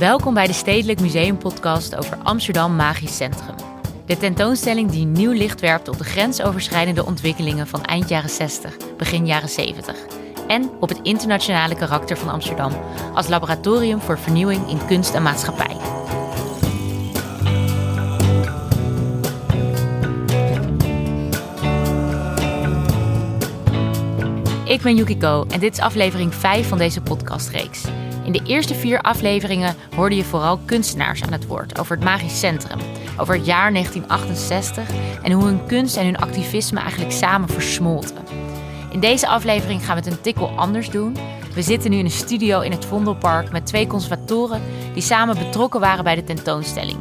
Welkom bij de Stedelijk Museum podcast over Amsterdam Magisch Centrum. De tentoonstelling die nieuw licht werpt op de grensoverschrijdende ontwikkelingen van eind jaren 60, begin jaren 70. En op het internationale karakter van Amsterdam als laboratorium voor vernieuwing in kunst en maatschappij. Ik ben Yukiko en dit is aflevering 5 van deze podcastreeks. In de eerste vier afleveringen hoorde je vooral kunstenaars aan het woord over het Magisch Centrum, over het jaar 1968 en hoe hun kunst en hun activisme eigenlijk samen versmolten. In deze aflevering gaan we het een tikkel anders doen. We zitten nu in een studio in het Vondelpark met twee conservatoren die samen betrokken waren bij de tentoonstelling.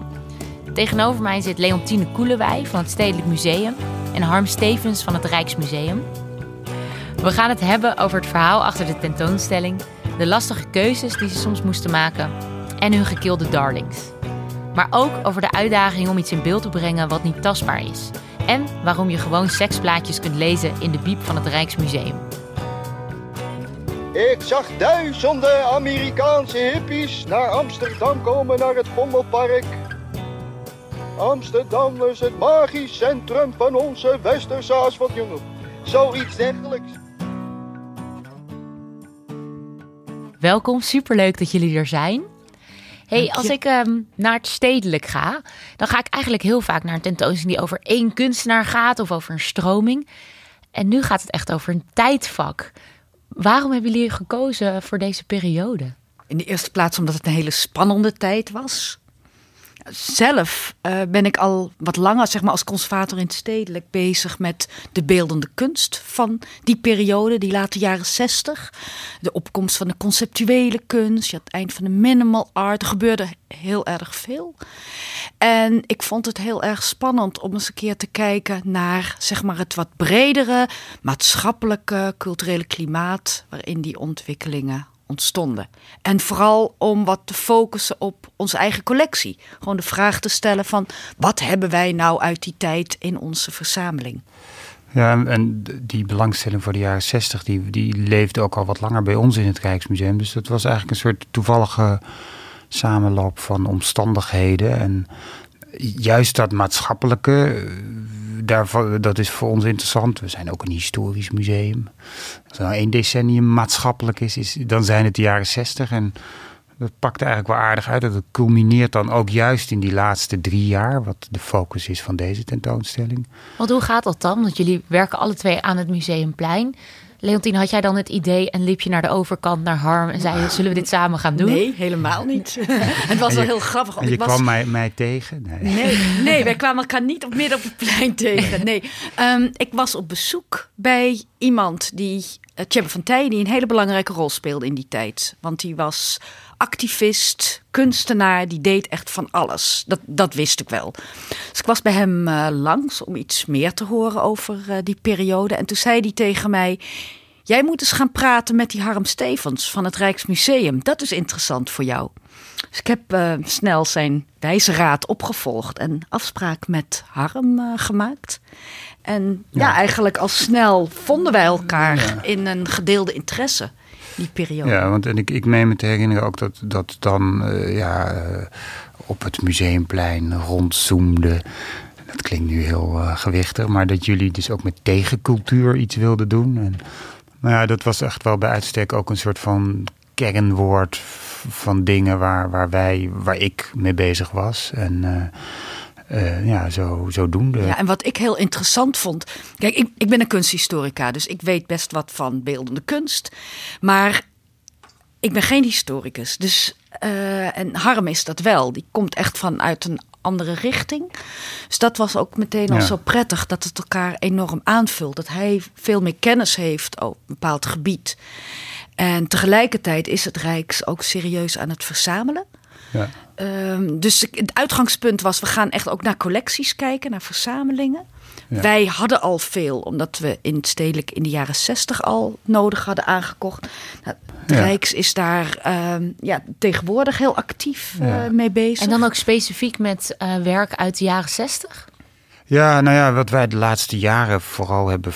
Tegenover mij zit Leontine Koelewij van het Stedelijk Museum en Harm Stevens van het Rijksmuseum. We gaan het hebben over het verhaal achter de tentoonstelling, de lastige keuzes die ze soms moesten maken en hun gekilde darlings. Maar ook over de uitdaging om iets in beeld te brengen wat niet tastbaar is. En waarom je gewoon seksplaatjes kunt lezen in de biep van het Rijksmuseum. Ik zag duizenden Amerikaanse hippies naar Amsterdam komen naar het Vondelpark. Amsterdam is het magisch centrum van onze westerse asfaltjongen. Zoiets dergelijks. Welkom, superleuk dat jullie er zijn. Hey, als ik ehm, naar het stedelijk ga, dan ga ik eigenlijk heel vaak naar een tentoonstelling die over één kunstenaar gaat of over een stroming. En nu gaat het echt over een tijdvak. Waarom hebben jullie gekozen voor deze periode? In de eerste plaats omdat het een hele spannende tijd was. Zelf eh, ben ik al wat langer zeg maar, als conservator in het stedelijk bezig met de beeldende kunst van die periode, die late jaren zestig. De opkomst van de conceptuele kunst, het eind van de minimal art. Er gebeurde heel erg veel. En ik vond het heel erg spannend om eens een keer te kijken naar zeg maar, het wat bredere maatschappelijke, culturele klimaat waarin die ontwikkelingen ontstonden. En vooral om wat te focussen op onze eigen collectie. Gewoon de vraag te stellen van wat hebben wij nou uit die tijd in onze verzameling? Ja, en- die belangstelling voor de jaren 60, die, die leefde ook al wat langer bij ons in het Rijksmuseum. Dus dat was eigenlijk een soort toevallige samenloop van omstandigheden. En juist dat maatschappelijke, dat is voor ons interessant. We zijn ook een historisch museum. Als er nou één decennium maatschappelijk is, dan zijn het de jaren 60. En dat pakt eigenlijk wel aardig uit. Dat culmineert dan ook juist in die laatste drie jaar, wat de focus is van deze tentoonstelling. Want hoe gaat dat dan? Want jullie werken alle twee aan het Museumplein. Leontine, had jij dan het idee en liep je naar de overkant naar Harm en zei je, zullen we dit samen gaan doen? Nee, helemaal niet. het was wel heel grappig. En want je ik was... kwam mij, mij tegen? Nee. Nee, nee, wij kwamen elkaar niet op midden op het plein tegen. Nee, Ehm, ik was op bezoek bij iemand die, uh, Tjebbe van Tij, die een hele belangrijke rol speelde in die tijd. Want die was activist, kunstenaar, die deed echt van alles. Dat, dat wist ik wel. Dus ik was bij hem eh, langs om iets meer te horen over eh, die periode. En toen zei hij tegen mij... Jij moet eens gaan praten met die Harm Stevens van het Rijksmuseum. Dat is interessant voor jou. Dus ik heb eh, snel zijn wijze raad opgevolgd en afspraak met Harm gemaakt. En ja. Ja. eigenlijk al snel vonden wij elkaar in een gedeelde interesse, Ja, want en ik, ik meen me te herinneren ook dat, dat dan eh, ja, eh, op het museumplein rondzoomde. Dat klinkt nu heel eh, gewichtig, maar dat jullie dus ook met tegencultuur iets wilden doen. En, maar ja, dat was echt wel bij uitstek ook een soort van kernwoord van dingen waar, waar wij, waar ik mee bezig was. En eh, ja, zo, zodoende. Ja, en wat ik heel interessant vond. Kijk, ik, ik ben een kunsthistorica, dus ik weet best wat van beeldende kunst. Maar ik ben geen historicus. Dus, eh, en Harm is dat wel. Die komt echt vanuit een andere richting. Dus dat was ook meteen al Ja. zo prettig dat het elkaar enorm aanvult. Dat hij veel meer kennis heeft op een bepaald gebied. En tegelijkertijd is het Rijks ook serieus aan het verzamelen. Ja. Ehm, dus het uitgangspunt was, we gaan echt ook naar collecties kijken, naar verzamelingen. Ja. Wij hadden al veel, omdat we in het stedelijk in de jaren zestig al nodig hadden aangekocht. Nou, het Ja. Rijks is daar ehm, ja, tegenwoordig heel actief eh, mee bezig. En dan ook specifiek met eh, werk uit de jaren 60? Ja, nou ja, wat wij de laatste jaren vooral hebben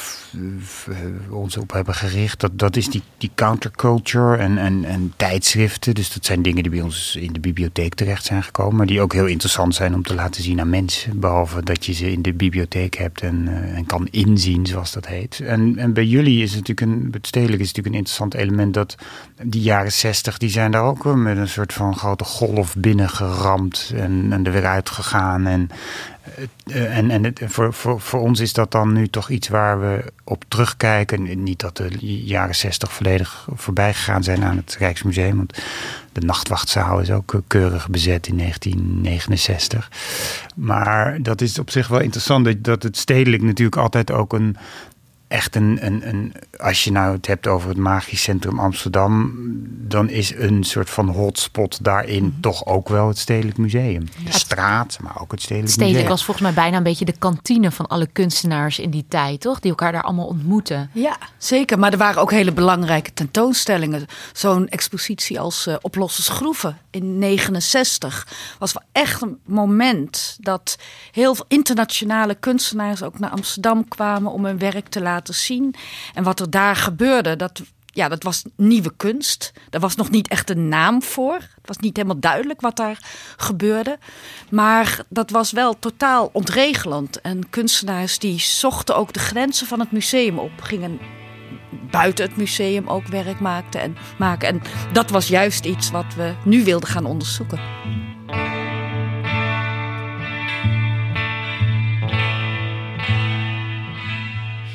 ons op hebben gericht, dat, dat is die, die counterculture en, en, en tijdschriften. Dus dat zijn dingen die bij ons in de bibliotheek terecht zijn gekomen, maar die ook heel interessant zijn om te laten zien aan mensen. Behalve dat je ze in de bibliotheek hebt en, en kan inzien, zoals dat heet. En, en bij jullie is het natuurlijk een, het stedelijk is natuurlijk een interessant element dat die jaren zestig, die zijn daar ook met een soort van grote golf binnengeramd en, en er weer uitgegaan. En, eh, en, en het, voor, voor, voor ons is dat dan nu toch iets waar we op terugkijken. Niet dat de jaren zestig volledig voorbij gegaan zijn aan het Rijksmuseum. Want de nachtwachtzaal is ook keurig bezet in 1969. Maar dat is op zich wel interessant dat het stedelijk natuurlijk altijd ook een echt een, een, een, als je nou het hebt over het magisch centrum Amsterdam, dan is een soort van hotspot daarin mhm. toch ook wel het Stedelijk Museum. De straat, maar ook het Stedelijk, Stedelijk Museum. was volgens mij bijna een beetje de kantine van alle kunstenaars in die tijd, toch? Die elkaar daar allemaal ontmoeten. Ja, zeker. Maar er waren ook hele belangrijke tentoonstellingen. Zo'n expositie als uh, schroeven in 69 was wel echt een moment dat heel veel internationale kunstenaars ook naar Amsterdam kwamen om hun werk te laten zien. En wat er daar gebeurde, dat, ja, dat was nieuwe kunst. Daar was nog niet echt een naam voor. Het was niet helemaal duidelijk wat daar gebeurde. Maar dat was wel totaal ontregelend. En kunstenaars die zochten ook de grenzen van het museum op. Gingen buiten het museum ook werk maakten en maken. En dat was juist iets wat we nu wilden gaan onderzoeken.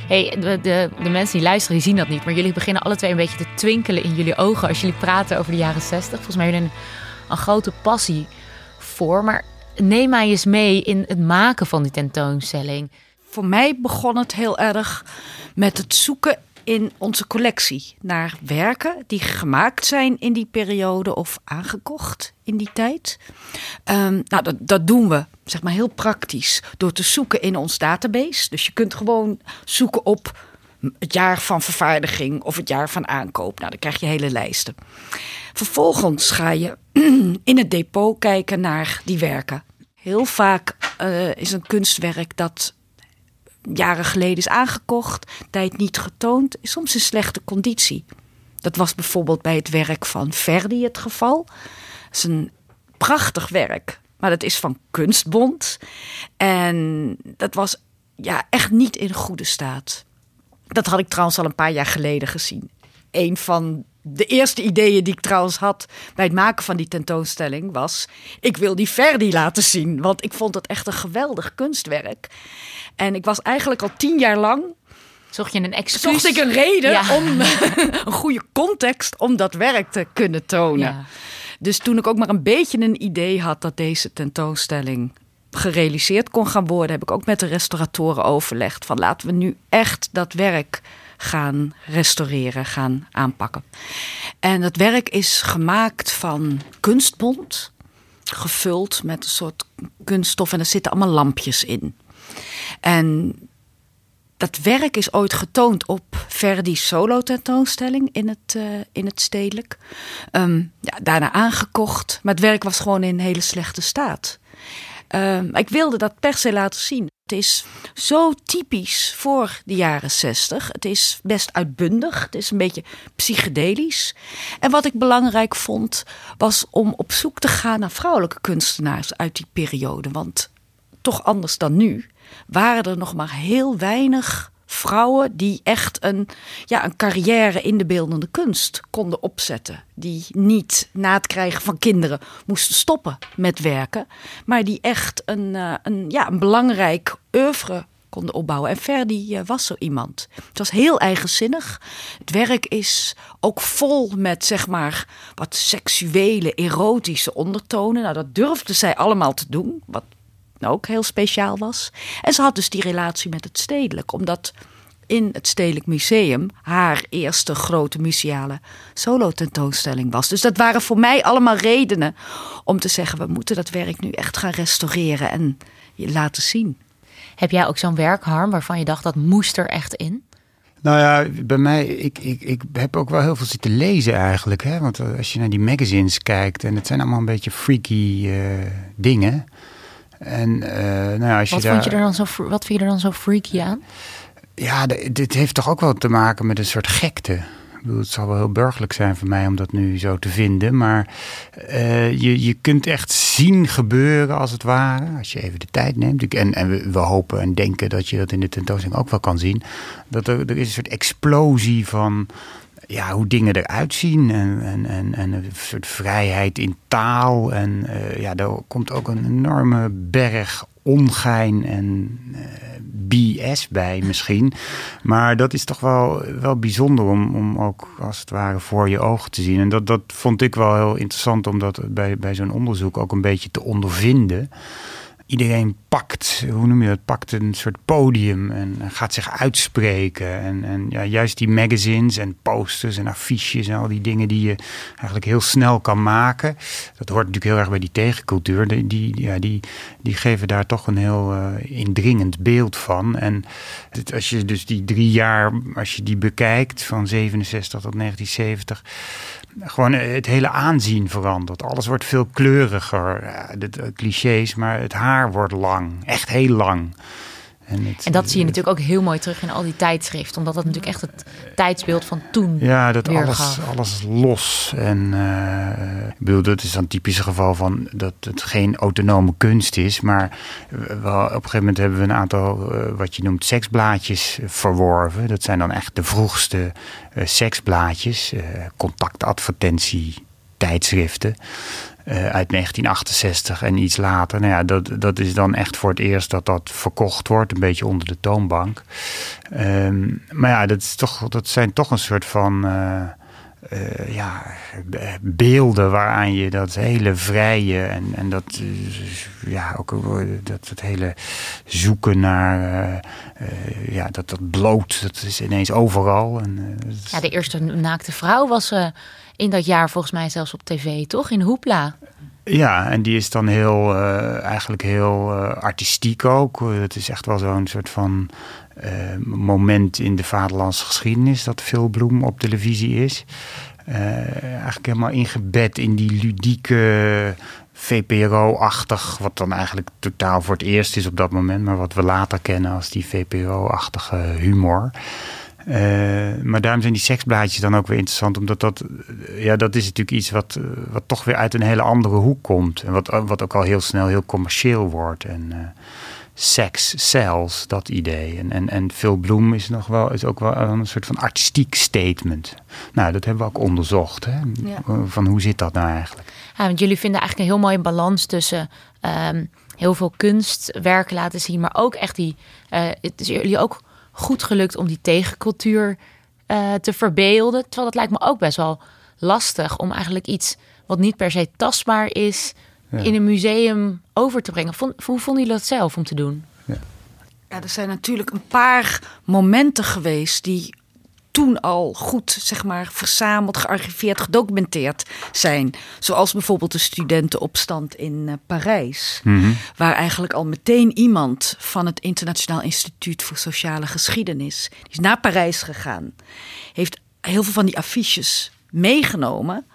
Hey, de, de, de, mensen die luisteren, die zien dat niet. Maar jullie beginnen alle twee een beetje te twinkelen in jullie ogen als jullie praten over de jaren 60. Volgens mij hebben jullie een, een grote passie voor. Maar neem mij eens mee in het maken van die tentoonstelling. Voor mij begon het heel erg met het zoeken in onze collectie naar werken die gemaakt zijn in die periode of aangekocht in die tijd. Um, nou, dat, dat doen we zeg maar heel praktisch door te zoeken in ons database. Dus je kunt gewoon zoeken op het jaar van vervaardiging of het jaar van aankoop. Nou, dan krijg je hele lijsten. Vervolgens ga je in het depot kijken naar die werken. Heel vaak uh, is een kunstwerk dat jaren geleden is aangekocht, tijd niet getoond, soms in slechte conditie. Dat was bijvoorbeeld bij het werk van Verdi het geval. Dat is een prachtig werk, maar dat is van Kunstbond. En dat was ja, echt niet in goede staat. Dat had ik trouwens al een paar jaar geleden gezien. Een van de eerste ideeën die ik trouwens had bij het maken van die tentoonstelling was: ik wil die Verdi laten zien, want ik vond het echt een geweldig kunstwerk. En ik was eigenlijk al tien jaar lang. Zocht je een excuus? Zocht ik een reden om een goede context om dat werk te kunnen tonen. Ja. Dus toen ik ook maar een beetje een idee had dat deze tentoonstelling gerealiseerd kon gaan worden, heb ik ook met de restauratoren overlegd van laten we nu echt dat werk gaan restaureren, gaan aanpakken. En dat werk is gemaakt van kunstbond, gevuld met een soort kunststof en er zitten allemaal lampjes in. En dat werk is ooit getoond op Verdi's solo tentoonstelling in het, uh, in het stedelijk. Um, ja, daarna aangekocht, maar het werk was gewoon in hele slechte staat. Um, ik wilde dat per se laten zien. Het is zo typisch voor de jaren zestig. Het is best uitbundig. Het is een beetje psychedelisch. En wat ik belangrijk vond, was om op zoek te gaan naar vrouwelijke kunstenaars uit die periode. Want toch anders dan nu waren er nog maar heel weinig vrouwen die echt een, ja, een carrière in de beeldende kunst konden opzetten. Die niet na het krijgen van kinderen moesten stoppen met werken, maar die echt een, uh, een, ja, een belangrijk oeuvre konden opbouwen. En Verdi uh, was zo iemand. Het was heel eigenzinnig. Het werk is ook vol met zeg maar wat seksuele, erotische ondertonen. Nou, dat durfde zij allemaal te doen. Wat ook heel speciaal was. En ze had dus die relatie met het stedelijk, omdat in het Stedelijk Museum haar eerste grote museale solo-tentoonstelling was. Dus dat waren voor mij allemaal redenen om te zeggen: we moeten dat werk nu echt gaan restaureren en je laten zien. Heb jij ook zo'n werk, Harm, waarvan je dacht dat moest er echt in? Nou ja, bij mij, ik, ik, ik heb ook wel heel veel zitten lezen eigenlijk. Hè? Want als je naar die magazines kijkt, en het zijn allemaal een beetje freaky uh, dingen. En uh, nou, als wat, je vond daar, je er dan zo, wat vind je er dan zo freaky aan? Ja, dit heeft toch ook wel te maken met een soort gekte. Ik bedoel, het zal wel heel burgerlijk zijn voor mij om dat nu zo te vinden. Maar uh, je, je kunt echt zien gebeuren, als het ware. Als je even de tijd neemt. En, en we, we, hopen en denken dat je dat in de tentoonstelling ook wel kan zien. Dat er, er is een soort explosie van ja, hoe dingen eruit zien. En, en, en, en een soort vrijheid in taal. En uh, ja, daar komt ook een enorme berg ongein en uh, BS bij misschien. Maar dat is toch wel, wel bijzonder om, om ook als het ware voor je ogen te zien. En dat, dat vond ik wel heel interessant om dat bij, bij zo'n onderzoek ook een beetje te ondervinden iedereen pakt, hoe noem je dat, pakt een soort podium en gaat zich uitspreken. En, en ja, juist die magazines en posters en affiches en al die dingen die je eigenlijk heel snel kan maken. Dat hoort natuurlijk heel erg bij die tegencultuur. Die, die, ja, die, die geven daar toch een heel uh, indringend beeld van. En als je dus die drie jaar, als je die bekijkt, van 67 tot 1970 gewoon het hele aanzien verandert. Alles wordt veel kleuriger. De, de clichés, maar het haar wordt lang. Echt heel lang. En, het, en, dat zie je natuurlijk ook heel mooi terug in al die tijdschriften. Omdat dat natuurlijk echt het tijdsbeeld van toen Ja, dat alles, alles los. En uh, ik bedoel, dat is dan een typisch geval van dat het geen autonome kunst is. Maar wel, op een gegeven moment hebben we een aantal, uh, wat je noemt, seksblaadjes verworven. Dat zijn dan echt de vroegste uh, seksblaadjes. contactadvertentie tijdschriften. Uh, uit 1968 en iets later. Nou ja, dat, dat is dan echt voor het eerst dat dat verkocht wordt, een beetje onder de toonbank. Um, maar ja, dat, is toch, dat zijn toch een soort van uh, uh, ja, beelden waaraan je dat hele vrije en, en dat, ja, ook dat, dat hele zoeken naar ja, dat, dat bloot, dat is ineens overal. En, ja, de eerste naakte vrouw was in dat jaar volgens mij zelfs op tv, toch? In Hoepla. Ja, en die is dan heel, uh, eigenlijk heel uh, artistiek ook. Het is echt wel zo'n soort van uh, moment in de vaderlandse geschiedenis dat veel bloem op televisie is. eigenlijk helemaal ingebed in die ludieke VPRO-achtig, wat dan eigenlijk totaal voor het eerst is op dat moment, maar wat we later kennen als die VPRO-achtige humor. Uh, maar daarom zijn die seksblaadjes dan ook weer interessant. Omdat dat, ja, dat is natuurlijk iets wat, eh, wat toch weer uit een hele andere hoek komt. En wat, wat ook al heel snel heel commercieel wordt. En seks sells, dat idee. En, en, en Phil Bloem is, nog wel, is ook wel een soort van artistiek statement. Nou, dat hebben we ook onderzocht. Hè? Van hoe zit dat nou eigenlijk? Ja, want jullie vinden eigenlijk een heel mooie balans tussen... Um, heel veel kunstwerken laten zien, maar ook echt die... het is jullie ook goed gelukt om die tegencultuur uh, te verbeelden. Terwijl dat lijkt me ook best wel lastig om eigenlijk iets wat niet per se tastbaar is in een museum over te brengen. Vond, hoe vonden jullie dat zelf om te doen? Ja. ja, er zijn natuurlijk een paar momenten geweest die toen al goed, zeg maar, verzameld, gearchiveerd, gedocumenteerd zijn. Zoals bijvoorbeeld de studentenopstand in uh, Parijs. Mhm. Waar eigenlijk al meteen iemand van het Internationaal Instituut voor Sociale Geschiedenis... die is naar Parijs gegaan. Heeft heel veel van die affiches meegenomen...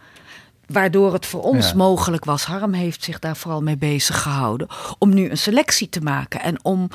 Waardoor het voor ons mogelijk was, Harm heeft zich daar vooral mee bezig gehouden, om nu een selectie te maken. En om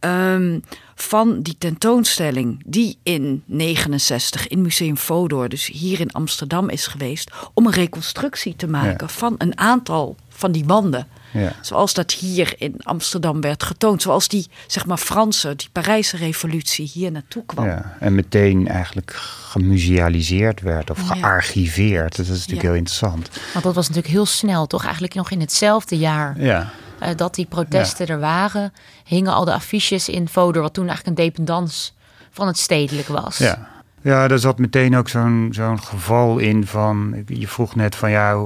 um, van die tentoonstelling, die in 69 in Museum Fodor, dus hier in Amsterdam is geweest, om een reconstructie te maken van een aantal van die wanden. Ja. Zoals dat hier in Amsterdam werd getoond. Zoals die, zeg maar, Franse, die Parijse revolutie hier naartoe kwam. Ja, en meteen eigenlijk gemusealiseerd werd of gearchiveerd. Dat is natuurlijk heel interessant. Want dat was natuurlijk heel snel, toch? Eigenlijk nog in hetzelfde jaar. Ja. Uh, dat die protesten er waren, hingen al de affiches in Fodor, wat toen eigenlijk een dependance van het stedelijk was. Ja. Ja, daar zat meteen ook zo'n zo'n geval in van. Je vroeg net van ja,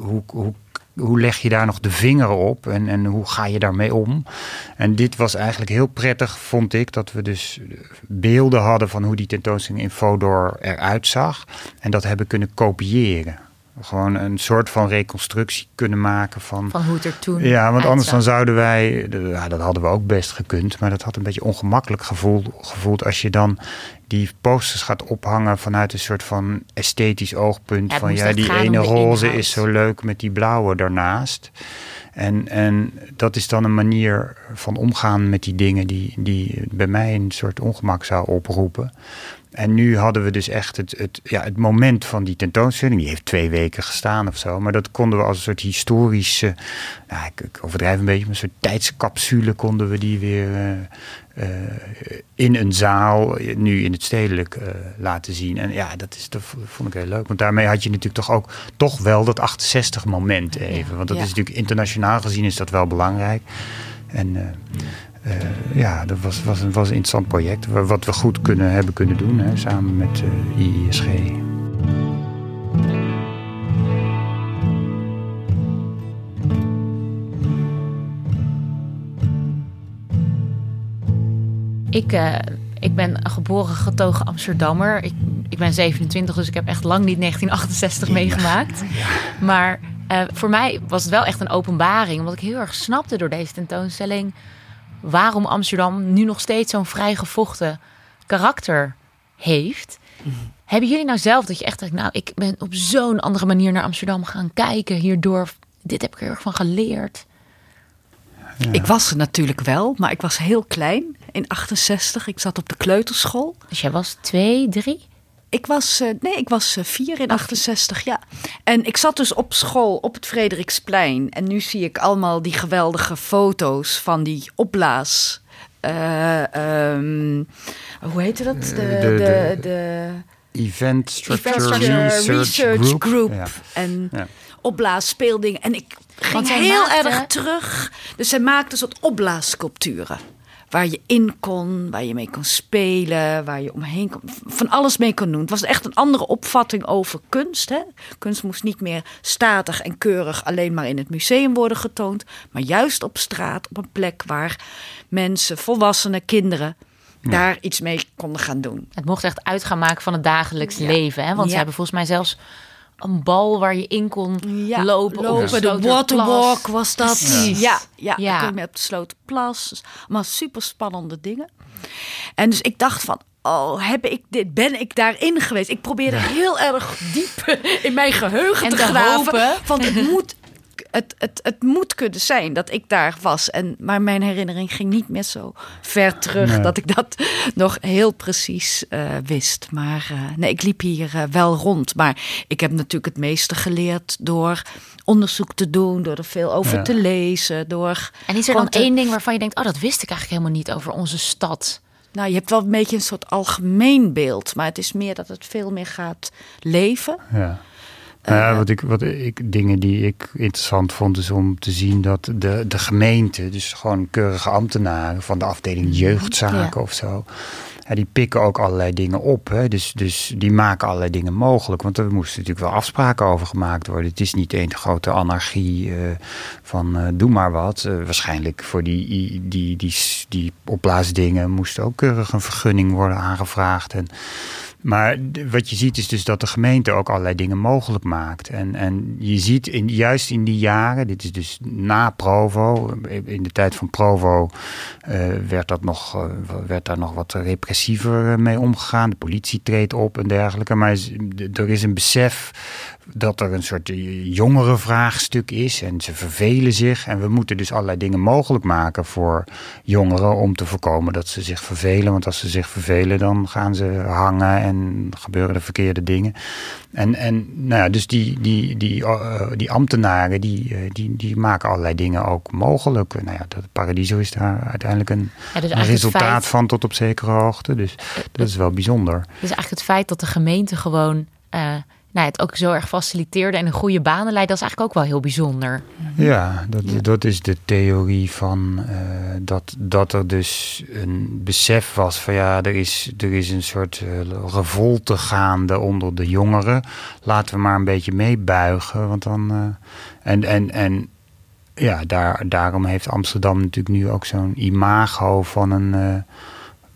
hoe, hoe hoe leg je daar nog de vinger op en, en hoe ga je daarmee om? En dit was eigenlijk heel prettig, vond ik, dat we dus beelden hadden van hoe die tentoonstelling in Fodor eruit zag. En dat hebben kunnen kopiëren. Gewoon een soort van reconstructie kunnen maken van. Van hoe het er toen. Ja, want anders dan zouden wij. Ja, dat hadden we ook best gekund. Maar dat had een beetje ongemakkelijk gevoeld, gevoeld als je dan die posters gaat ophangen vanuit een soort van esthetisch oogpunt. Ja, van ja, die ene roze is zo leuk met die blauwe daarnaast. En, en dat is dan een manier van omgaan met die dingen die, die bij mij een soort ongemak zou oproepen. En nu hadden we dus echt het, het, ja, het moment van die tentoonstelling. Die heeft twee weken gestaan of zo. Maar dat konden we als een soort historische. Nou, ik, overdrijf een beetje, maar een soort tijdscapsule konden we die weer eh, eh, in een zaal, eh, nu in het stedelijk, laten zien. En ja, dat, is, dat vond ik heel leuk. Want daarmee had je natuurlijk toch ook toch wel dat 68 moment even. Want dat Ja. is natuurlijk internationaal gezien is dat wel belangrijk. En eh, ja, dat was, was, een, was een interessant project. wa- Wat we goed kunnen, hebben kunnen doen hè, samen met eh IISG. Ik, eh, ik ben geboren getogen Amsterdammer. Ik, ik ben 27, dus ik heb echt lang niet 1968 meegemaakt. Maar voor mij was het wel echt een openbaring. Omdat ik heel erg snapte door deze tentoonstelling... waarom Amsterdam nu nog steeds zo'n vrijgevochten karakter heeft. Hebben jullie nou zelf dat je echt denkt... nou, ik ben op zo'n andere manier naar Amsterdam gaan kijken hierdoor... dit heb ik er heel erg van geleerd. Ik was er natuurlijk wel, maar ik was heel klein in 68. Ik zat op de kleuterschool. Dus jij was twee, drie? Ik was, eh, nee, ik was eh, vier in 68, ja. En ik zat dus op school op het Frederiksplein. En nu zie ik allemaal die geweldige foto's van die opblaas. eh, ehm, hoe heette dat? De, de- de, de- de, Event Structure, Research, Group. Ja. En Ja. opblaasspeeldingen. En ik ging heel maakte- erg terug. Dus zij maakte een soort opblaassculpturen. Waar je in kon, waar je mee kon spelen, waar je omheen kon. Van alles mee kon doen. Het was echt een andere opvatting over kunst. Hè? Kunst moest niet meer statig en keurig alleen maar in het museum worden getoond. Maar juist op straat, op een plek waar mensen, volwassenen, kinderen. daar iets mee konden gaan doen. Het mocht echt uit gaan maken van het dagelijks Ja. leven. Hè? Want ze Ja. hebben volgens mij zelfs een bal waar je in kon Ja, lopen. op lopen. De waterwalk was dat. Precies. Ja, ja, Ja. dan kon je mee op de Slotenplas. Dus allemaal super spannende dingen. En dus ik dacht van, oh, heb ik dit, ben ik daarin geweest? Ik probeerde heel erg diep in mijn geheugen En te te graven. hopen. Want het moet, het, het, het moet kunnen zijn dat ik daar was. En, maar mijn herinnering ging niet meer zo ver terug Nee. dat ik dat nog heel precies eh, wist. Maar eh, nee, ik liep hier eh, wel rond. Maar ik heb natuurlijk het meeste geleerd door onderzoek te doen, door er veel over Ja. te lezen. Door En is er dan te- één ding waarvan je denkt... oh, dat wist ik eigenlijk helemaal niet over onze stad. Nou, je hebt wel een beetje een soort algemeen beeld. Maar het is meer dat het veel meer gaat leven. Ja. Ja, wat ik, wat ik, dingen die ik interessant vond, is om te zien dat de, de gemeente, dus gewoon keurige ambtenaren van de afdeling jeugdzaken Ja. of zo, ja, die pikken ook allerlei dingen op. Hè? Dus, dus die maken allerlei dingen mogelijk. Want er moesten natuurlijk wel afspraken over gemaakt worden. Het is niet één grote anarchie eh, van eh, doe maar wat. Eh, waarschijnlijk voor die, die, die, die, die opblaasdingen moest ook keurig een vergunning worden aangevraagd. En, maar wat je ziet is dus dat de gemeente ook allerlei dingen mogelijk maakt. En, en je ziet in, juist in die jaren, dit is dus na Provo, in de tijd van Provo eh, werd, dat nog, eh, werd daar nog wat repressiever eh, mee omgegaan. De politie treedt op en dergelijke. Maar er is een besef dat er een soort jongere vraagstuk is en ze vervelen zich. En we moeten dus allerlei dingen mogelijk maken voor jongeren om te voorkomen dat ze zich vervelen. Want als ze zich vervelen, dan gaan ze hangen en gebeuren de verkeerde dingen. En, en nou ja, dus die, die, die, eh, die ambtenaren die, eh, die, die maken allerlei dingen ook mogelijk. Nou ja, dat Paradiso is daar uiteindelijk een, Ja, dus een resultaat feit- van tot op zekere hoogte. Dus dat is wel bijzonder. Dus eigenlijk het feit dat de gemeente gewoon... eh, nou, het ook zo erg faciliteerde en een goede banen leidde... dat is eigenlijk ook wel heel bijzonder. Ja, dat, dat is de theorie van eh, dat, dat er dus een besef was van ja, er is, er is een soort eh, revolte gaande onder de jongeren. Laten we maar een beetje meebuigen. Want dan. eh, en, en, en ja, daar, daarom heeft Amsterdam natuurlijk nu ook zo'n imago van een.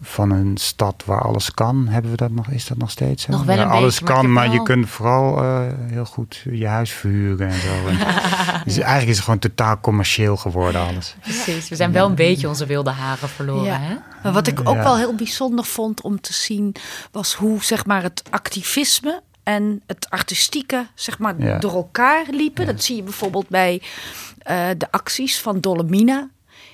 Van een stad waar alles kan. Hebben we dat nog? Is dat nog steeds zo? Nog wel Ja, een alles beetje, maar kan, ik heb maar je kunt vooral eh, heel goed je huis verhuren en zo. En, dus eigenlijk is het gewoon totaal commercieel geworden alles. Precies, we zijn wel een beetje onze wilde haren verloren. Ja. Hè? Maar wat ik ook Ja. wel heel bijzonder vond om te zien, was hoe zeg maar, het activisme en het artistieke zeg maar, Ja. door elkaar liepen. Dat zie je bijvoorbeeld bij eh, de acties van Dolomina,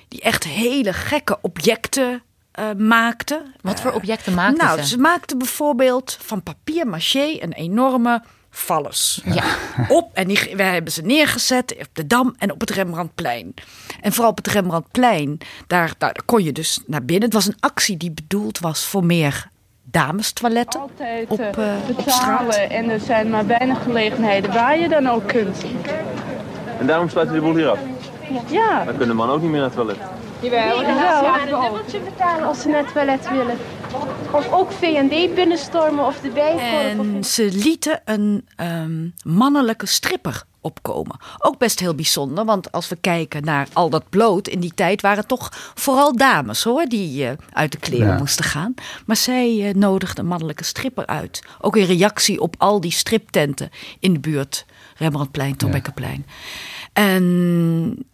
die echt hele gekke objecten eh, maakte. Wat voor objecten maakten nou, ze? ze maakten bijvoorbeeld van papier maché een enorme vallus. Ja. Op en die, wij hebben ze neergezet op de Dam en op het Rembrandtplein. En vooral op het Rembrandtplein, daar, daar kon je dus naar binnen. Het was een actie die bedoeld was voor meer damestoiletten altijd op, op betalen straat. en er zijn maar weinig gelegenheden waar je dan ook kunt. En daarom sluiten we de boel hier af. Ja, Dan kunnen mannen ook niet meer naar het toilet. Jawel. een dubbeltje betalen als ze naar het toilet willen. Of ook V&D binnenstormen of de of- En ze lieten een ehm, mannelijke stripper opkomen. Ook best heel bijzonder, want als we kijken naar al dat bloot in die tijd waren het toch vooral dames hoor die eh, uit de kleren Ja. moesten gaan. Maar zij eh, nodigde een mannelijke stripper uit. Ook in reactie op al die striptenten in de buurt, Rembrandtplein, Torbekkenplein. En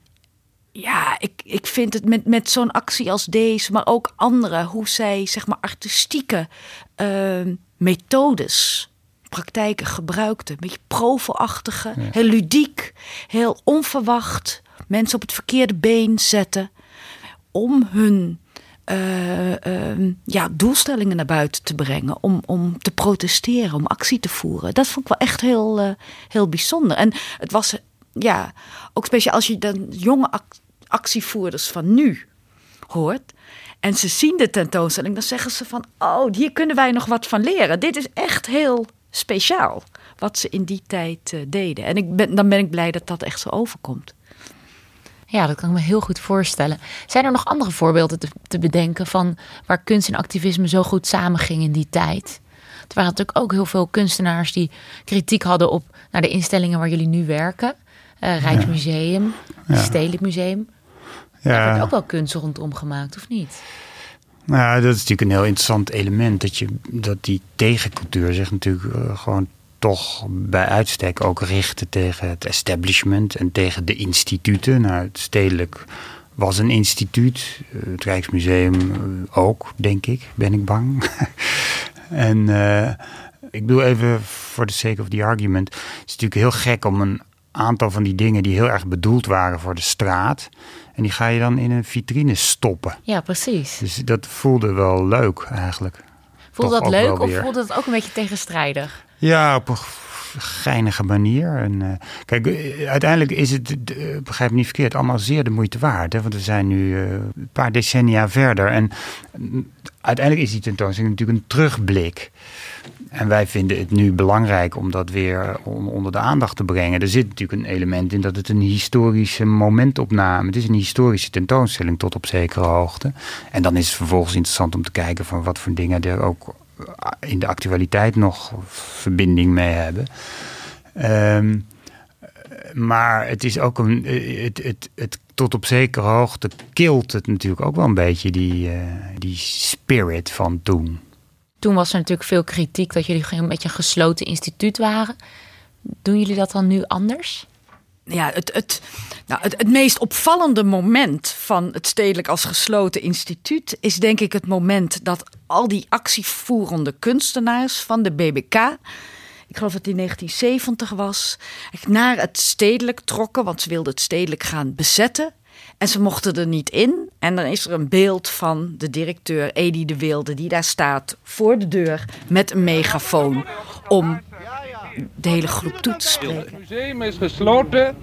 ja, ik, ik vind het met, met zo'n actie als deze, maar ook andere, hoe zij zeg maar artistieke eh, methodes, praktijken gebruikten. Een beetje provo-achtige, heel ludiek, heel onverwacht. Mensen op het verkeerde been zetten om hun eh, ehm, ja, doelstellingen naar buiten te brengen. Om, om te protesteren, om actie te voeren. Dat vond ik wel echt heel, eh, heel bijzonder. En het was ja, ook speciaal als je dan jonge ac- actievoerders van nu hoort. En ze zien de tentoonstelling, dan zeggen ze van... oh, hier kunnen wij nog wat van leren. Dit is echt heel speciaal wat ze in die tijd eh, deden. En ik ben, dan ben ik blij dat dat echt zo overkomt. Ja, dat kan ik me heel goed voorstellen. Zijn er nog andere voorbeelden te, te bedenken van waar kunst en activisme zo goed samengingen in die tijd? Er waren natuurlijk ook heel veel kunstenaars die kritiek hadden op naar de instellingen waar jullie nu werken. Eh, Rijksmuseum, Stedelijk Museum. Daar werd Ja, ook wel kunst rondom gemaakt, of niet? nou, dat is natuurlijk een heel interessant element. Dat, je, dat die tegencultuur zich natuurlijk eh, gewoon toch bij uitstek ook richtte tegen het establishment en tegen de instituten. Nou, het stedelijk was een instituut, eh, het Rijksmuseum ook, denk ik, ben ik bang. en ik bedoel even voor the sake of the argument. Het is natuurlijk heel gek om een aantal van die dingen die heel erg bedoeld waren voor de straat. En die ga je dan in een vitrine stoppen. Ja, precies. Dus dat voelde wel leuk eigenlijk. Voelde toch dat leuk of voelde het ook een beetje tegenstrijdig? Ja, op een geinige manier. Eh, kijk, eh, uiteindelijk is het, eh, begrijp me niet verkeerd, allemaal zeer de moeite waard. Hè? Want we zijn nu een paar decennia verder. En mm, uiteindelijk is die tentoonstelling natuurlijk een terugblik. En wij vinden het nu belangrijk om dat weer on- onder de aandacht te brengen. Er zit natuurlijk een element in dat het een historische momentopname. Het is een historische tentoonstelling tot op zekere hoogte. En dan is het vervolgens interessant om te kijken van wat voor dingen er ook in de actualiteit nog verbinding mee hebben. Ehm, maar het is ook een. Het, het, het, tot op zekere hoogte kilt het natuurlijk ook wel een beetje die, eh, die spirit van toen. Toen was er natuurlijk veel kritiek dat jullie een beetje een gesloten instituut waren. Doen jullie dat dan nu anders? Ja, het, het, nou, het, het meest opvallende moment van het stedelijk als gesloten instituut is denk ik het moment dat al die actievoerende kunstenaars van de BBK, ik geloof dat het in 1970 was, naar het stedelijk trokken, want ze wilden het stedelijk gaan bezetten. En ze mochten er niet in. En dan is er een beeld van de directeur Edi de Wilde, die daar staat voor de deur met een megafoon om de hele groep toe te spreken. Het museum is gesloten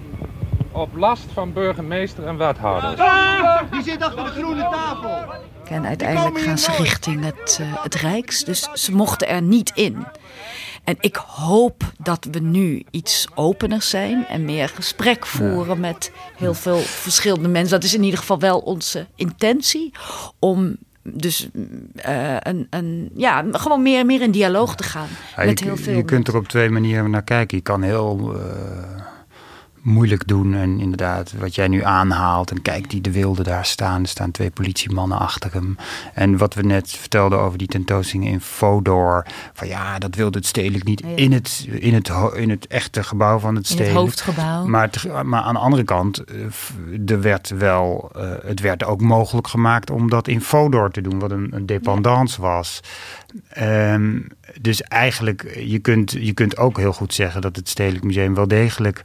op last van burgemeester en wethouders. Die zit achter de groene tafel. En uiteindelijk gaan ze richting het, eh, het Rijks. Dus ze mochten er niet in. En ik hoop dat we nu iets opener zijn en meer gesprek voeren met heel veel verschillende mensen. Dat is in ieder geval wel onze intentie. Om dus eh, een, een, ja, gewoon meer, meer in dialoog te gaan. Ja, met je, heel veel je kunt er op twee manieren naar kijken. Je kan heel eh, moeilijk doen. En inderdaad, wat jij nu aanhaalt. En kijk, die de wilde daar staan. Er staan twee politiemannen achter hem. En wat we net vertelden over die tentoonstelling in Fodor. Van ja, dat wilde het stedelijk niet Ja. in, het, in, het, in het echte gebouw van het In het stedelijk. hoofdgebouw. Maar, maar aan de andere kant, eh, er werd wel, eh, het werd ook mogelijk gemaakt om dat in Fodor te doen, wat een, een dependance was. Ehm, dus eigenlijk, je kunt, je kunt ook heel goed zeggen dat het Stedelijk Museum wel degelijk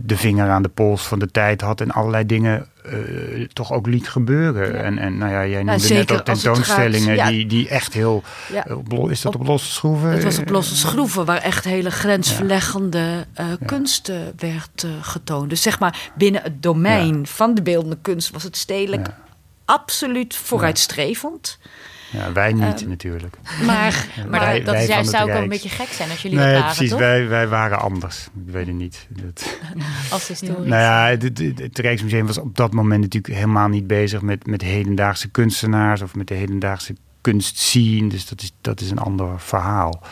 de vinger aan de pols van de tijd had en allerlei dingen eh, toch ook liet gebeuren. En, en nou ja, jij noemde net ook tentoonstellingen gaat- ja. die, die echt heel... Ja. eh, is dat op, losse schroeven? Het was op losse schroeven waar echt hele grensverleggende eh, kunst eh, werd eh, getoond. Dus zeg maar binnen het domein van de beeldende kunst was het stedelijk absoluut vooruitstrevend. Ja, wij niet Ehm, natuurlijk. Maar, Maar wij- dat, wij is juist zou ook wel een beetje gek zijn als jullie Nee, dat waren, precies. toch? Wij, wij waren anders. Ik weet het niet. Dat, Als historisch. nou ja, het, het, het Rijksmuseum was op dat moment natuurlijk helemaal niet bezig met, met hedendaagse kunstenaars of met de hedendaagse kunstscene. Dus dat is, dat is een ander verhaal.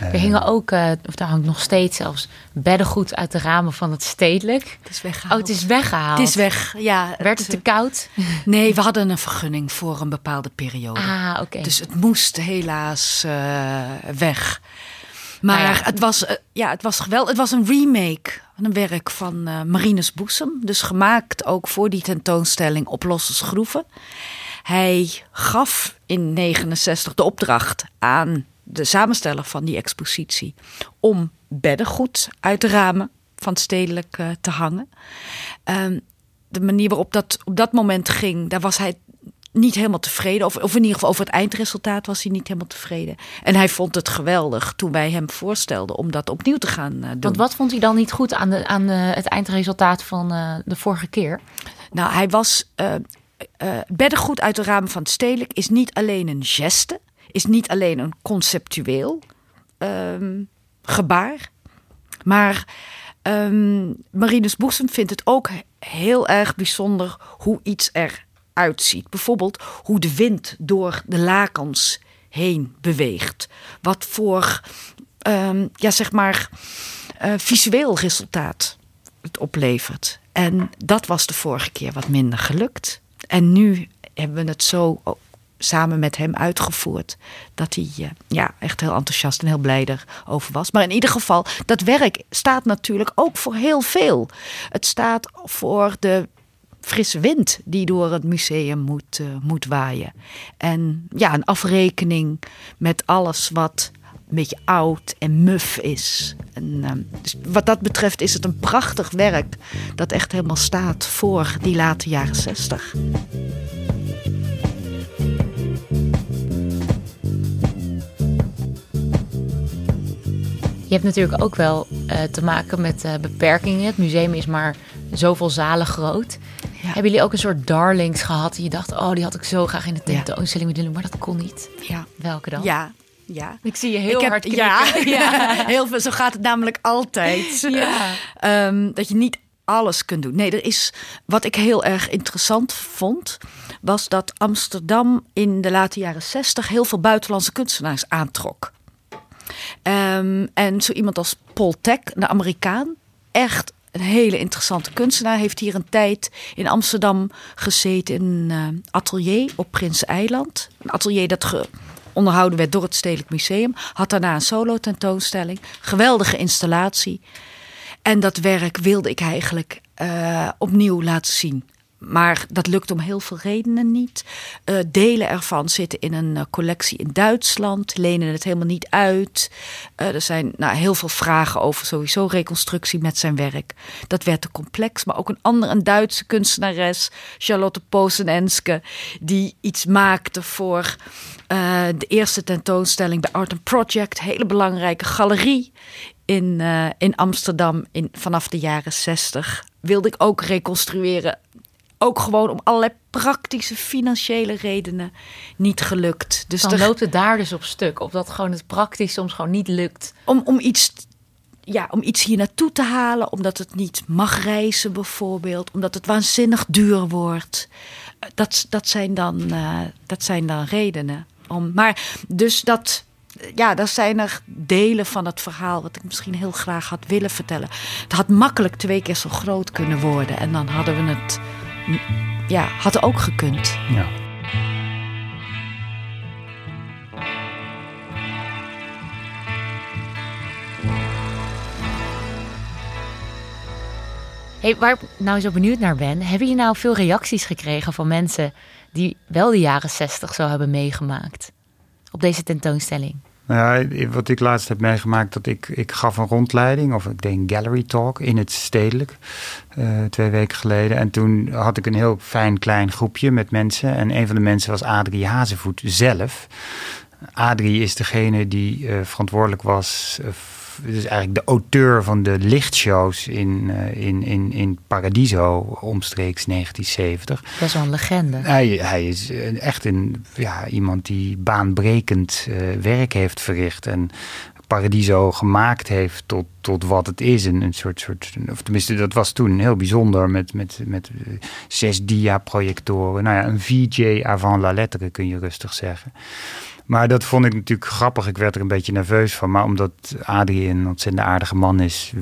Er hingen ook, eh, of daar hangt nog steeds zelfs, beddengoed uit de ramen van het stedelijk. het is weggehaald. Oh, het is weggehaald. Het is weg. Ja, Werd het te koud? Nee, we hadden een vergunning voor een bepaalde periode. Ah, oké. Dus het moest helaas eh, weg. Maar Nou ja. het, was, eh, ja, het was geweldig. Het was een remake van een werk van eh Marinus Boesem. Dus gemaakt ook voor die tentoonstelling op losse schroeven. Hij gaf in 69 de opdracht aan de samensteller van die expositie om beddengoed uit de ramen van stedelijk eh, te hangen. Ehm, de manier waarop dat op dat moment ging, daar was hij niet helemaal tevreden. Of, of in ieder geval over het eindresultaat was hij niet helemaal tevreden. En hij vond het geweldig toen wij hem voorstelden om dat opnieuw te gaan eh, doen. Want wat vond hij dan niet goed aan, de, aan de, het eindresultaat van eh, de vorige keer? Nou, hij was. Eh, beddengoed uit de ramen van het stedelijk is niet alleen een geste, is niet alleen een conceptueel ehm, gebaar. Maar ehm Marinus Boesem vindt het ook heel erg bijzonder hoe iets eruit ziet. Bijvoorbeeld hoe de wind door de lakens heen beweegt. Wat voor, ehm, ja, zeg maar, eh, visueel resultaat het oplevert. En dat was de vorige keer wat minder gelukt. En nu hebben we het zo o- samen met hem uitgevoerd. Dat hij eh, ja, echt heel enthousiast en heel blij erover was. Maar in ieder geval, dat werk staat natuurlijk ook voor heel veel. Het staat voor de frisse wind die door het museum moet, eh, moet waaien. En ja, een afrekening met alles wat een beetje oud en muf is. En, ehm, dus wat dat betreft is het een prachtig werk dat echt helemaal staat voor die late jaren zestig. Je hebt natuurlijk ook wel eh, te maken met eh, beperkingen. Het museum is maar zoveel zalen groot. Hebben jullie ook een soort darlings gehad die je dacht, oh, die had ik zo graag in de tentoonstelling willen doen, maar dat kon niet? Ja, Welke dan? ja, ja. Ik zie je heel Ik heb- hard knikken. ja, ja, heel veel. Zo gaat het namelijk altijd. Ja. Ehm, dat je niet alles kunt doen. Nee, er is wat ik heel erg interessant vond, was dat Amsterdam in de late jaren zestig heel veel buitenlandse kunstenaars aantrok. Ehm, en zo iemand als Paul Tech, de Amerikaan, echt een hele interessante kunstenaar, heeft hier een tijd in Amsterdam gezeten in een eh, atelier op Prinseneiland. Een atelier dat ge- onderhouden werd door het Stedelijk Museum. Had daarna een solo tentoonstelling. Geweldige installatie. En dat werk wilde ik eigenlijk eh, opnieuw laten zien. Maar dat lukt om heel veel redenen niet. Eh, delen ervan zitten in een eh, collectie in Duitsland, lenen het helemaal niet uit. Eh, er zijn nou, heel veel vragen over sowieso reconstructie met zijn werk. Dat werd te complex. Maar ook een andere, een Duitse kunstenares, Charlotte Posenenske, die iets maakte voor de eerste tentoonstelling bij Art and Project. Hele belangrijke galerie in, in Amsterdam in, vanaf de jaren 60. Wilde ik ook reconstrueren. Ook gewoon om allerlei praktische financiële redenen niet gelukt. Dus Dan loopt het daar dus op stuk. Of dat gewoon het praktisch soms gewoon niet lukt. om, om, iets, ja, om iets hier naartoe te halen, omdat het niet mag reizen bijvoorbeeld, omdat het waanzinnig duur wordt. Eh, Dat, dat, zijn, dan, eh, dat zijn dan redenen. Om, maar dus dat ja, daar zijn er delen van het verhaal wat ik misschien heel graag had willen vertellen. Het had makkelijk twee keer zo groot kunnen worden en dan hadden we het, ja, had ook gekund. Ja. Hey, waar ik nou zo benieuwd naar ben, hebben je nou veel reacties gekregen van mensen die wel de jaren 60 zo hebben meegemaakt op deze tentoonstelling? Nou ja, wat ik laatst heb meegemaakt, dat ik, ik gaf een rondleiding, of ik deed gallery talk in het stedelijk, uh, twee weken geleden. En toen had ik een heel fijn klein groepje met mensen. En een van de mensen was Adrie Hazevoet zelf. Adrie is degene die uh, verantwoordelijk was uh, dus eigenlijk de auteur van de lichtshows in, uh, in, in, in Paradiso omstreeks 1970. Best wel een legende. Hij, hij is echt een, ja, iemand die baanbrekend uh, werk heeft verricht en Paradiso gemaakt heeft tot, tot wat het is. Een, een soort, soort, of tenminste, dat was toen heel bijzonder met, met, met zes dia-projectoren. Nou ja, een VJ avant la lettre kun je rustig zeggen. Maar dat vond ik natuurlijk grappig. Ik werd er een beetje nerveus van. Maar omdat Adrie een ontzettend aardige man is,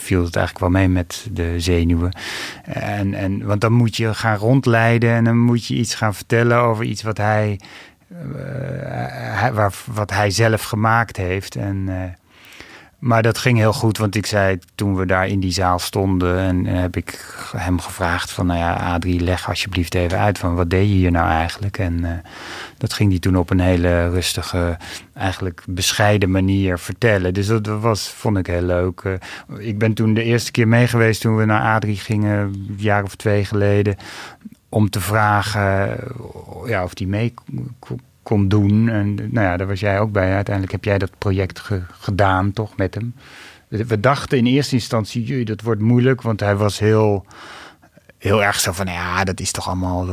viel het eigenlijk wel mee met de zenuwen. En, en, want dan moet je gaan rondleiden en dan moet je iets gaan vertellen over iets wat hij, uh, waar, wat hij zelf gemaakt heeft. En, uh, maar dat ging heel goed, want ik zei toen we daar in die zaal stonden en heb ik hem gevraagd van, nou ja, Adrie, leg alsjeblieft even uit van wat deed je hier nou eigenlijk? En uh, dat ging hij toen op een hele rustige, eigenlijk bescheiden manier vertellen. Dus dat was, vond ik heel leuk. Uh, ik ben toen de eerste keer mee geweest toen we naar Adrie gingen, een jaar of twee geleden, om te vragen ja, of die mee kon doen. En nou ja, daar was jij ook bij. Uiteindelijk heb jij dat project ge gedaan, toch, met hem. We dachten in eerste instantie, jee, dat wordt moeilijk, want hij was heel, heel erg zo van, ja, dat is toch allemaal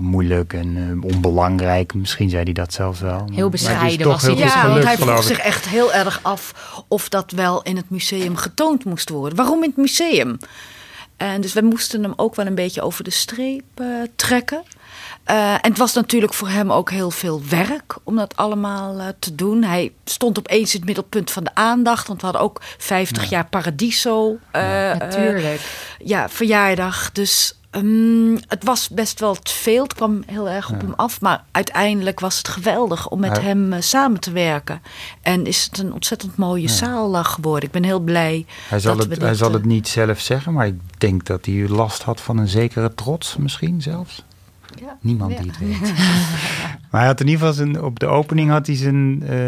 moeilijk en uh, onbelangrijk. Misschien zei hij dat zelfs wel. Heel bescheiden was hij. Ja, want hij vroeg zich echt heel erg af of dat wel in het museum getoond moest worden. Waarom in het museum? En dus we moesten hem ook wel een beetje over de streep uh, trekken. Uh, en het was natuurlijk voor hem ook heel veel werk om dat allemaal uh, te doen. Hij stond opeens in het middelpunt van de aandacht. Want we hadden ook 50 ja. jaar Paradiso. Uh, ja, natuurlijk. ja, verjaardag. Dus um, het was best wel te veel. Het kwam heel erg op ja. hem af. Maar uiteindelijk was het geweldig om met hem uh, samen te werken. En is het een ontzettend mooie zaal uh, geworden. Ik ben heel blij Hij zal, dat het, dit, hij zal uh, het niet zelf zeggen, maar ik denk dat hij last had van een zekere trots misschien zelfs. Ja. Niemand Ja. die het weet. maar hij had in ieder geval zijn, op de opening had hij zijn, eh,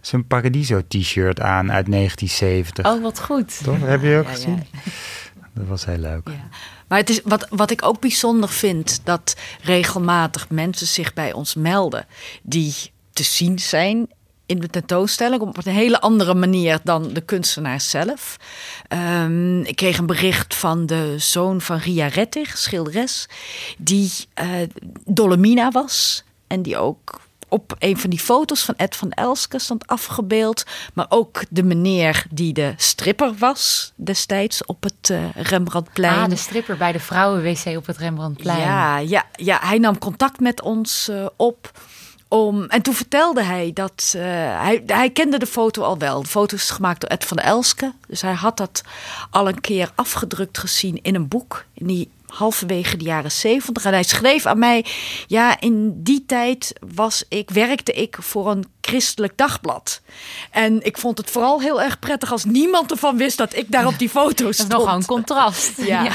zijn Paradiso t-shirt aan uit 1970. Oh, wat goed. Toch? Heb je ook Ja, ja. gezien? Dat was heel leuk. Maar het is, wat, wat ik ook bijzonder vind, dat regelmatig mensen zich bij ons melden die te zien zijn in de tentoonstelling op een hele andere manier dan de kunstenaar zelf. Ehm, ik kreeg een bericht van de zoon van Ria Rettig, schilderes, die eh, Dolomina was en die ook op een van die foto's van Ed van Elske stond afgebeeld. Maar ook de meneer die de stripper was destijds op het eh, Rembrandtplein. Ah, de stripper bij de vrouwen-wc op het Rembrandtplein. Ja, ja, ja, hij nam contact met ons eh, op. Om, en toen vertelde hij dat uh, hij, hij kende de foto al wel. De foto is gemaakt door Ed van Elske. Dus hij had dat al een keer afgedrukt gezien in een boek. In die halverwege de jaren zeventig. En hij schreef aan mij: Ja, in die tijd was ik, werkte ik voor een christelijk dagblad. En ik vond het vooral heel erg prettig als niemand ervan wist dat ik daar op die foto Dat is stond. nogal een contrast. Ja.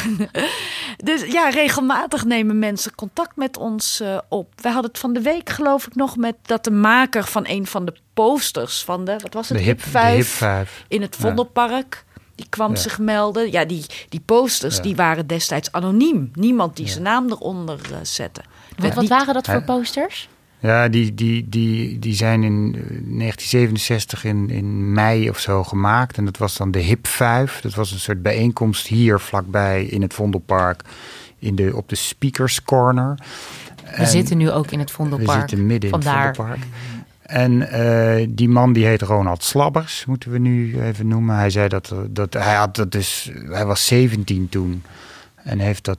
Dus ja, regelmatig nemen mensen contact met ons uh, op. We hadden het van de week, geloof ik, nog met dat de maker van een van de posters van de, wat was het, De hip, de 5 hip 5. in het Vondelpark. Die kwam Ja. zich melden. Ja, die, die posters Ja. die waren destijds anoniem. Niemand die Ja. zijn naam eronder uh, zette. Wat, wat waren dat voor Ja. posters? Ja, die, die, die, die zijn in eh, 1967 in, in mei of zo gemaakt. En dat was dan de Hip 5. Dat was een soort bijeenkomst hier vlakbij in het Vondelpark. In de, op de Speakers Corner. We zitten nu ook in het Vondelpark. We zitten midden in Vandaar. het Vondelpark. En eh, die man die heet Ronald Slabbers, moeten we nu even noemen. Hij zei dat, dat hij had dat dus, hij was 17 toen. En heeft dat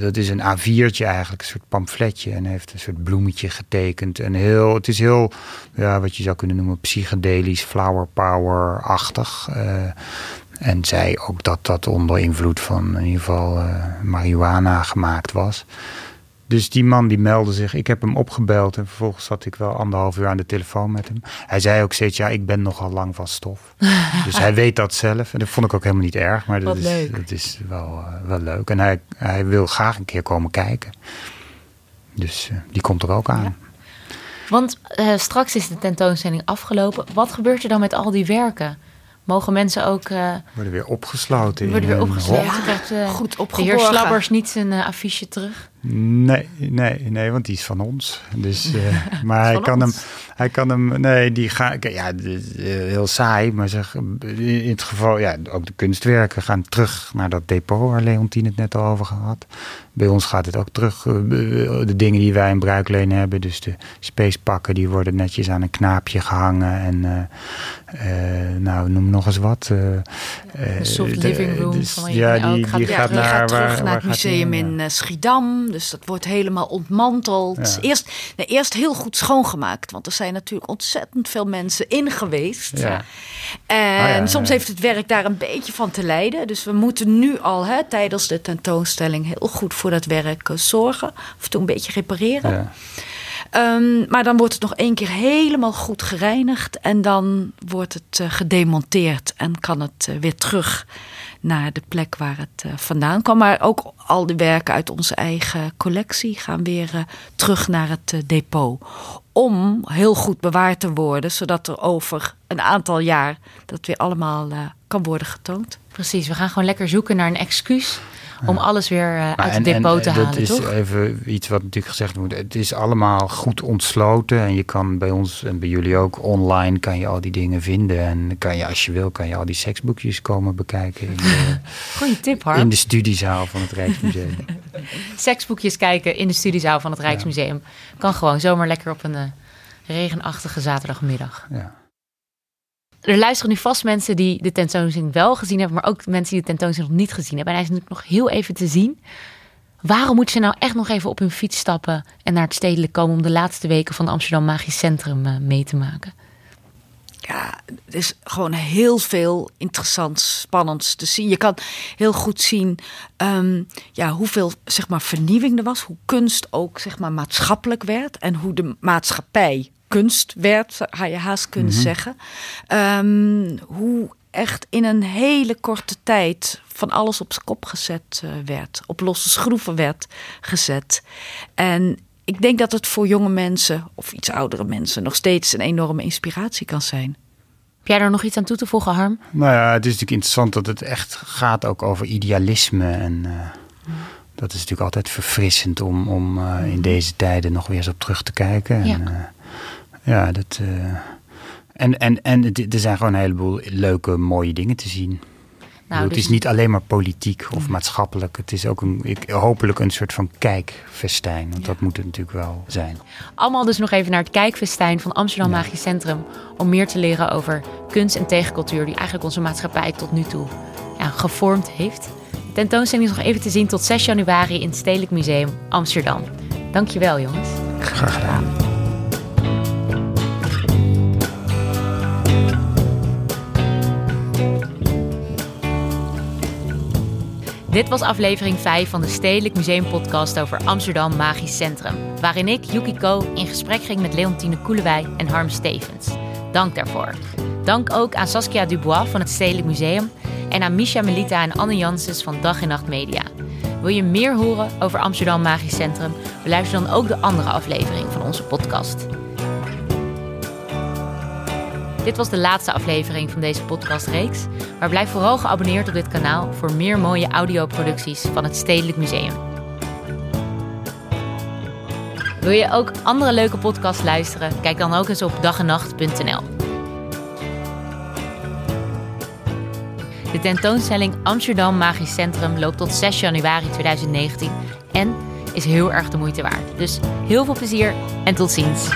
dat is een A4'tje eigenlijk, een soort pamfletje. En heeft een soort bloemetje getekend. En heel, het is heel, ja, wat je zou kunnen noemen, psychedelisch, flower power-achtig. Uh, en zei ook dat dat onder invloed van in ieder geval uh, marihuana gemaakt was. Dus die man die meldde zich. Ik heb hem opgebeld en vervolgens zat ik wel anderhalf uur aan de telefoon met hem. Hij zei ook steeds, ja, ik ben nogal lang van stof. dus hij weet dat zelf. En dat vond ik ook helemaal niet erg. Maar dat, is, dat is wel, uh, wel leuk. En hij, hij wil graag een keer komen kijken. Dus uh, die komt er ook aan. Ja. Want uh, straks is de tentoonstelling afgelopen. Wat gebeurt er dan met al die werken? Mogen mensen ook... Uh, worden weer opgesloten. Worden weer opgesloten. Ja, krijgt, uh, goed opgeborgen. De heer Slabbers niet zijn uh, affiche terug? Nee, nee, nee, want die is van ons. Dus, maar hij kan, hem, hij kan hem... Nee, die gaan... Ja, heel saai, maar zeg, in het geval... Ja, ook de kunstwerken gaan terug naar dat depot waar Leontien het net al over gehad. Bij ons gaat het ook terug. De dingen die wij in bruikleen hebben. Dus de spacepakken, die worden netjes aan een knaapje gehangen. En nou, noem nog eens wat. Uh, soft living room. Dus, van ja, die, die gaat, ja, naar, gaat terug waar, naar het museum in uh, Schiedam. Dus dat wordt helemaal ontmanteld. Ja. Eerst, nee, eerst heel goed schoongemaakt. Want er zijn natuurlijk ontzettend veel mensen in geweest. Ja. En ja, soms heeft het werk daar een beetje van te lijden. Dus we moeten nu al hè, tijdens de tentoonstelling heel goed voor dat werk uh, zorgen. Of toen een beetje repareren. Um, maar dan wordt het nog één keer helemaal goed gereinigd. En dan wordt het uh, gedemonteerd. En kan het uh, weer terug naar de plek waar het uh, vandaan kwam. Maar ook al die werken uit onze eigen collectie gaan weer terug naar het depot. Om heel goed bewaard te worden. Zodat er over een aantal jaar dat weer allemaal kan worden getoond. Precies, we gaan gewoon lekker zoeken naar een excuus om alles weer uh, uit het en, depot te en, halen, dat is toch? even iets wat natuurlijk gezegd moet. Het is allemaal goed ontsloten en je kan bij ons en bij jullie ook online kan je al die dingen vinden en kan je als je wil kan je al die seksboekjes komen bekijken in de, Goeie tip, Harm. in de studiezaal van het Rijksmuseum. Seksboekjes kijken in de studiezaal van het Rijksmuseum ja. kan gewoon zomaar lekker op een uh, regenachtige zaterdagmiddag. Ja. Er luisteren nu vast mensen die de tentoonstelling wel gezien hebben, maar ook mensen die de tentoonstelling nog niet gezien hebben. En hij is natuurlijk nog heel even te zien. Waarom moeten ze nou echt nog even op hun fiets stappen en naar het stedelijk komen om de laatste weken van het Amsterdam Magisch Centrum uh, mee te maken? Ja, er is gewoon heel veel interessants, spannends te zien. Je kan heel goed zien um, ja, hoeveel zeg maar, vernieuwing er was. Hoe kunst ook zeg maar, maatschappelijk werd. En hoe de maatschappij kunst werd, ga je haast kunnen mm -hmm. zeggen. Um, hoe echt in een hele korte tijd van alles op zijn kop gezet uh, werd. Op losse schroeven werd gezet. En ik denk dat het voor jonge mensen of iets oudere mensen nog steeds een enorme inspiratie kan zijn. Heb jij er nog iets aan toe te voegen, Harm? Nou ja, het is natuurlijk interessant dat het echt gaat ook over idealisme. En uh, dat is natuurlijk altijd verfrissend om, om uh, in deze tijden nog weer eens op terug te kijken. Ja. En, uh, ja, dat. Uh, en, en, en het, er zijn gewoon een heleboel leuke, mooie dingen te zien. Nou, het dus is niet alleen maar politiek of maatschappelijk. Het is ook een, ik, hopelijk een soort van kijkfestijn. Want ja. dat moet het natuurlijk wel zijn. Allemaal dus nog even naar het kijkfestijn van Amsterdam ja. Magisch Centrum. Om meer te leren over kunst en tegencultuur. Die eigenlijk onze maatschappij tot nu toe ja, gevormd heeft. De tentoonstelling is nog even te zien tot 6 januari in het Stedelijk Museum Amsterdam. Dankjewel jongens. Graag gedaan. Dit was aflevering 5 van de Stedelijk Museum podcast over Amsterdam Magisch Centrum. Waarin ik, Yukiko, in gesprek ging met Leontine Koelewij en Harm Stevens. Dank daarvoor. Dank ook aan Saskia Dubois van het Stedelijk Museum en aan Misha Melita en Anne Janssens van Dag en Nacht Media. Wil je meer horen over Amsterdam Magisch Centrum? Beluister dan ook de andere aflevering van onze podcast. Dit was de laatste aflevering van deze podcastreeks. Maar blijf vooral geabonneerd op dit kanaal voor meer mooie audioproducties van het Stedelijk Museum. Wil je ook andere leuke podcasts luisteren? Kijk dan ook eens op dagennacht.nl. De tentoonstelling Amsterdam Magisch Centrum loopt tot 6 januari 2019 en is heel erg de moeite waard. Dus heel veel plezier en tot ziens.